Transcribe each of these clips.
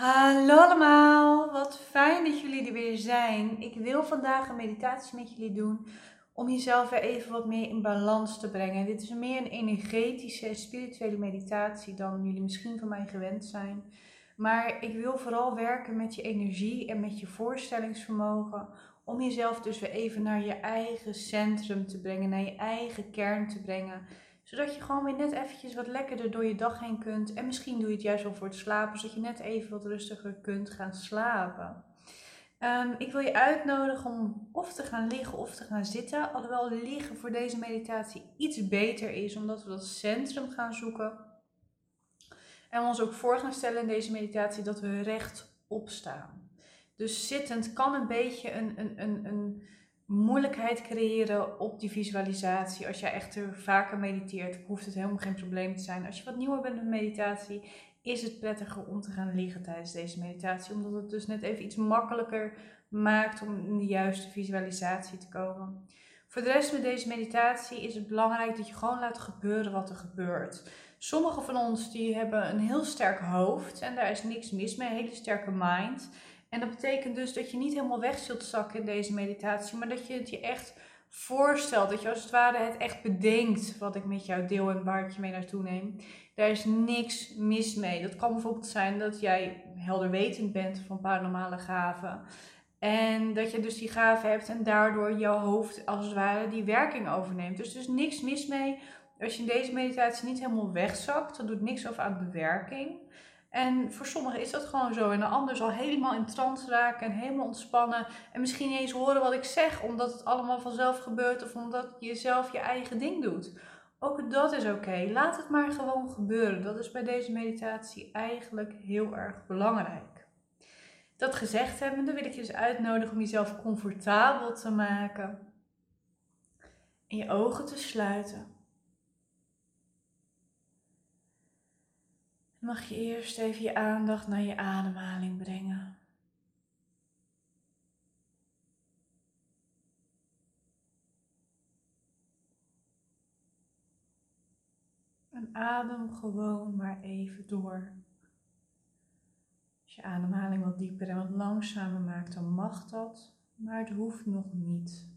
Hallo allemaal, wat fijn dat jullie er weer zijn. Ik wil vandaag een meditatie met jullie doen om jezelf weer even wat meer in balans te brengen. Dit is meer een energetische, spirituele meditatie dan jullie misschien van mij gewend zijn. Maar ik wil vooral werken met je energie en met je voorstellingsvermogen om jezelf dus weer even naar je eigen centrum te brengen, naar je eigen kern te brengen zodat je gewoon weer net eventjes wat lekkerder door je dag heen kunt. En misschien doe je het juist wel voor het slapen, zodat je net even wat rustiger kunt gaan slapen. Ehm, ik wil je uitnodigen om of te gaan liggen of te gaan zitten. Alhoewel liggen voor deze meditatie iets beter is, omdat we dat centrum gaan zoeken. En we ons ook voor gaan stellen in deze meditatie dat we rechtop staan. Dus zittend kan een beetje een, een, een, een moeilijkheid creëren op die visualisatie. Als jij echt er vaker mediteert, hoeft het helemaal geen probleem te zijn. Als je wat nieuwer bent met meditatie, is het prettiger om te gaan liggen tijdens deze meditatie. Omdat het dus net even iets makkelijker maakt om in de juiste visualisatie te komen. Voor de rest met deze meditatie is het belangrijk dat je gewoon laat gebeuren wat er gebeurt. Sommigen van ons die hebben een heel sterk hoofd en daar is niks mis mee, een hele sterke mind. En dat betekent dus dat je niet helemaal weg zult zakken in deze meditatie, maar dat je het je echt voorstelt. Dat je als het ware het echt bedenkt wat ik met jou deel en waar ik je mee naartoe neem. Daar is niks mis mee. Dat kan bijvoorbeeld zijn dat jij helderwetend bent van paranormale gaven. En dat je dus die gaven hebt en daardoor jouw hoofd als het ware die werking overneemt. Dus er is niks mis mee als je in deze meditatie niet helemaal wegzakt. Dat doet niks over aan de werking. En voor sommigen is dat gewoon zo. En de ander zal helemaal in trance raken en helemaal ontspannen. En misschien niet eens horen wat ik zeg, omdat het allemaal vanzelf gebeurt of omdat je zelf je eigen ding doet. Ook dat is oké. Laat het maar gewoon gebeuren. Dat is bij deze meditatie eigenlijk heel erg belangrijk. Dat gezegd hebbende wil ik je dus uitnodigen om jezelf comfortabel te maken. En je ogen te sluiten. Mag je eerst even je aandacht naar je ademhaling brengen. En adem gewoon maar even door. Als je ademhaling wat dieper en wat langzamer maakt, dan mag dat, maar het hoeft nog niet.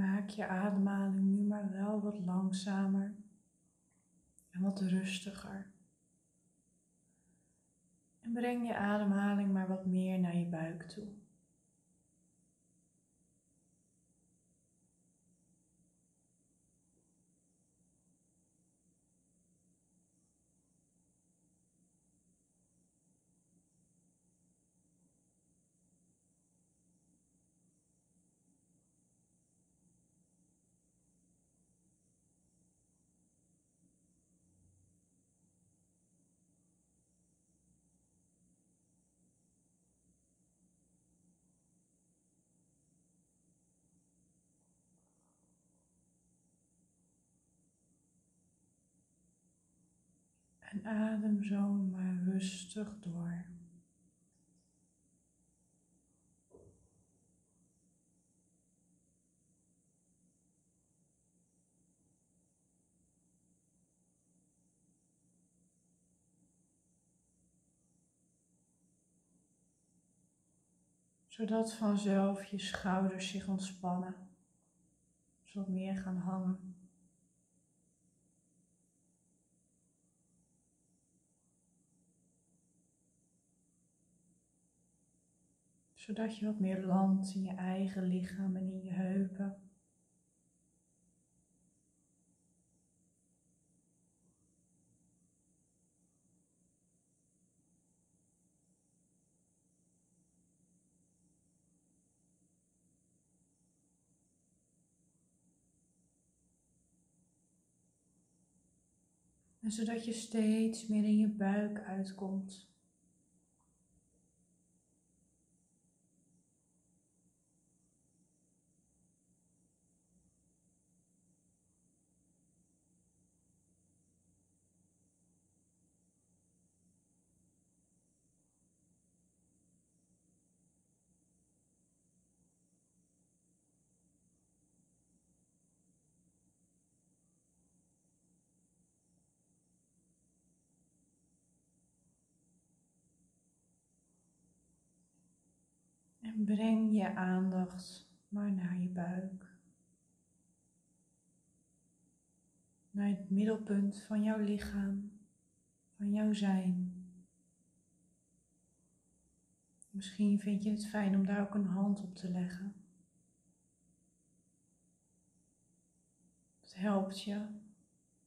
Maak je ademhaling nu maar wel wat langzamer en wat rustiger. En breng je ademhaling maar wat meer naar je buik toe. En adem zo maar rustig door. zodat vanzelf je schouders zich ontspannen, zodat meer gaan hangen. zodat je wat meer landt in je eigen lichaam en in je heupen. En zodat je steeds meer in je buik uitkomt. En breng je aandacht maar naar je buik. Naar het middelpunt van jouw lichaam, van jouw zijn. Misschien vind je het fijn om daar ook een hand op te leggen. Het helpt je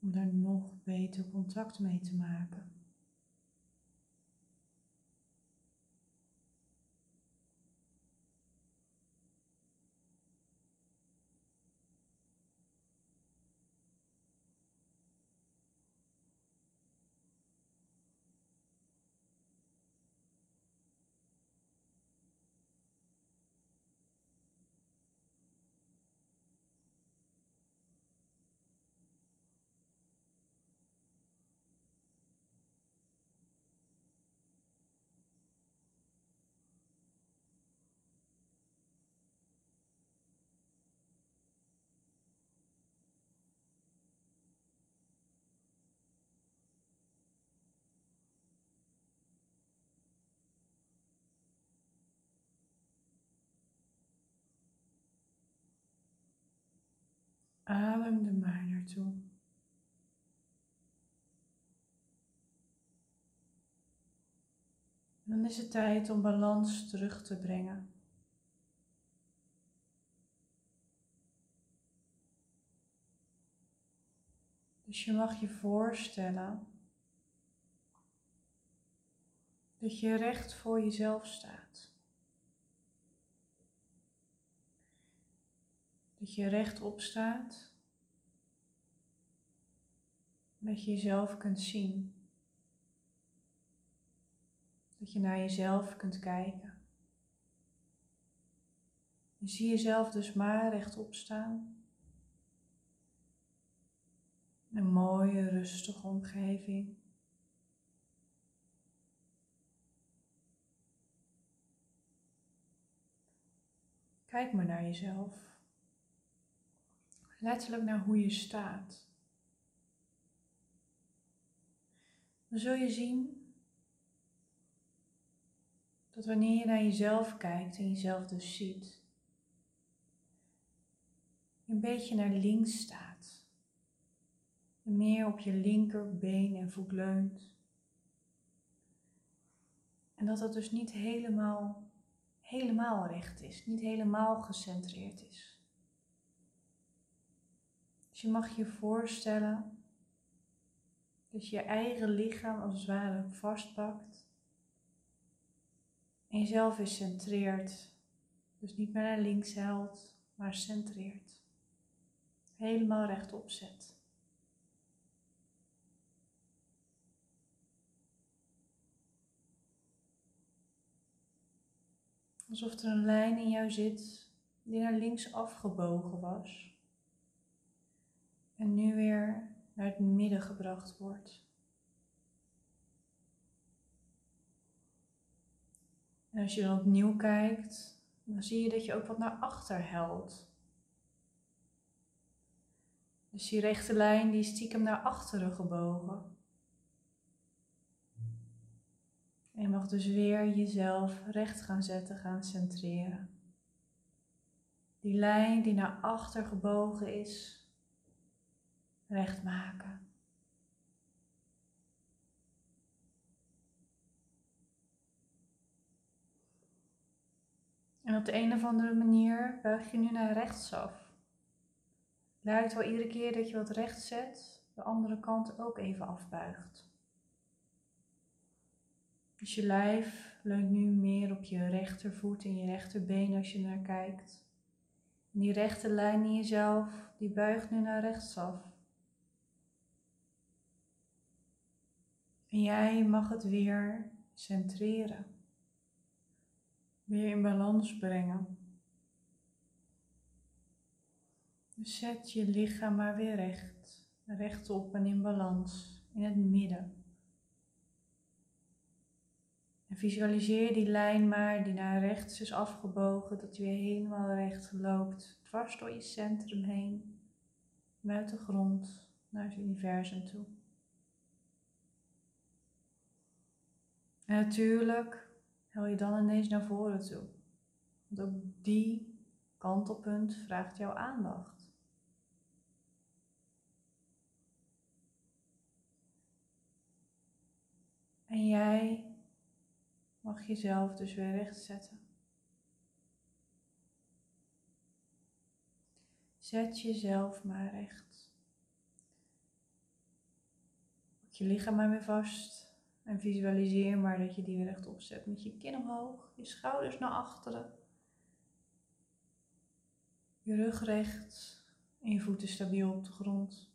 om daar nog beter contact mee te maken. Adem er maar naartoe. dan is het tijd om balans terug te brengen. Dus je mag je voorstellen dat je recht voor jezelf staat. Dat je rechtop staat. Dat je jezelf kunt zien. Dat je naar jezelf kunt kijken. Je zie jezelf dus maar rechtop staan. Een mooie, rustige omgeving. Kijk maar naar jezelf letterlijk naar hoe je staat. Dan zul je zien dat wanneer je naar jezelf kijkt en jezelf dus ziet, je een beetje naar links staat. Je meer op je linkerbeen en voet leunt. En dat dat dus niet helemaal, helemaal recht is, niet helemaal gecentreerd is. Je mag je voorstellen dat je je eigen lichaam als het ware vastpakt en jezelf is centreert. Dus niet meer naar links helpt, maar centreert. Helemaal rechtop zet. Alsof er een lijn in jou zit die naar links afgebogen was en nu weer naar het midden gebracht wordt. En als je dan opnieuw kijkt, dan zie je dat je ook wat naar achter helt. Dus die rechte lijn die is stiekem naar achteren gebogen. En je mag dus weer jezelf recht gaan zetten, gaan centreren. Die lijn die naar achter gebogen is, recht maken. En op de een of andere manier buig je nu naar rechts af. Lijkt wel iedere keer dat je wat recht zet, de andere kant ook even afbuigt. Dus je lijf leunt nu meer op je rechtervoet en je rechterbeen als je naar kijkt. Die rechte lijn in jezelf, die buigt nu naar rechts En jij mag het weer centreren. Weer in balans brengen. Dus zet je lichaam maar weer recht. Rechtop en in balans. In het midden. En visualiseer die lijn maar die naar rechts is afgebogen. Dat die weer helemaal recht loopt. Dwars door je centrum heen. Vanuit de grond naar het universum toe. En natuurlijk hel je dan ineens naar voren toe. Want ook die kantelpunt vraagt jouw aandacht. En jij mag jezelf dus weer rechtzetten. Zet jezelf maar recht. Houd je lichaam maar weer vast. En visualiseer maar dat je die weer rechtop zet met je kin omhoog, je schouders naar achteren. Je rug recht en je voeten stabiel op de grond.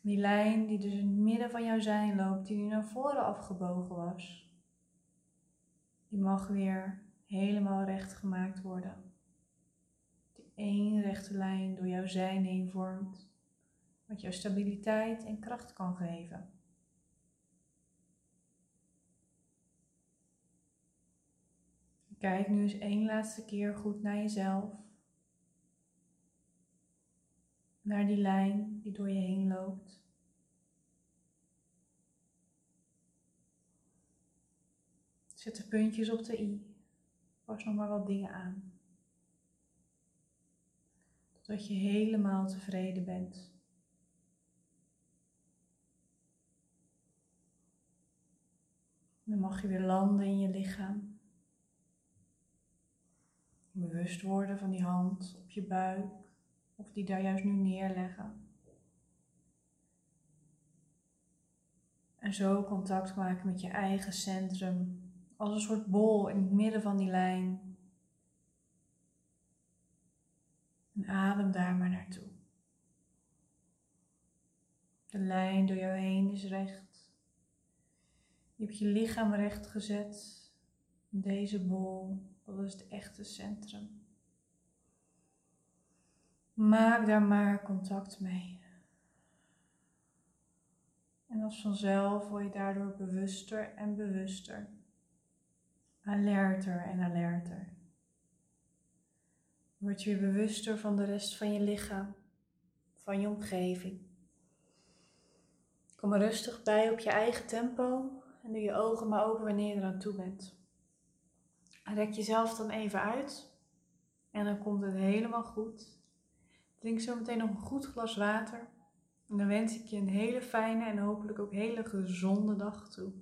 Die lijn die dus in het midden van jouw zijn loopt, die nu naar voren afgebogen was, die mag weer helemaal recht gemaakt worden. Die één rechte lijn door jouw zijn heen vormt wat jou stabiliteit en kracht kan geven. Kijk nu eens één laatste keer goed naar jezelf. Naar die lijn die door je heen loopt. Zet de puntjes op de i. Pas nog maar wat dingen aan. Totdat je helemaal tevreden bent. Dan mag je weer landen in je lichaam. Bewust worden van die hand op je buik of die daar juist nu neerleggen. En zo contact maken met je eigen centrum, als een soort bol in het midden van die lijn. En adem daar maar naartoe. De lijn door jou heen is recht. Je hebt je lichaam recht gezet. Deze bol, dat is het echte centrum. Maak daar maar contact mee. En als vanzelf word je daardoor bewuster en bewuster. Alerter en alerter. Word je bewuster van de rest van je lichaam, van je omgeving. Kom er rustig bij op je eigen tempo en doe je ogen maar open wanneer je eraan toe bent. Rek jezelf dan even uit. En dan komt het helemaal goed. Drink zo meteen nog een goed glas water. En dan wens ik je een hele fijne en hopelijk ook hele gezonde dag toe.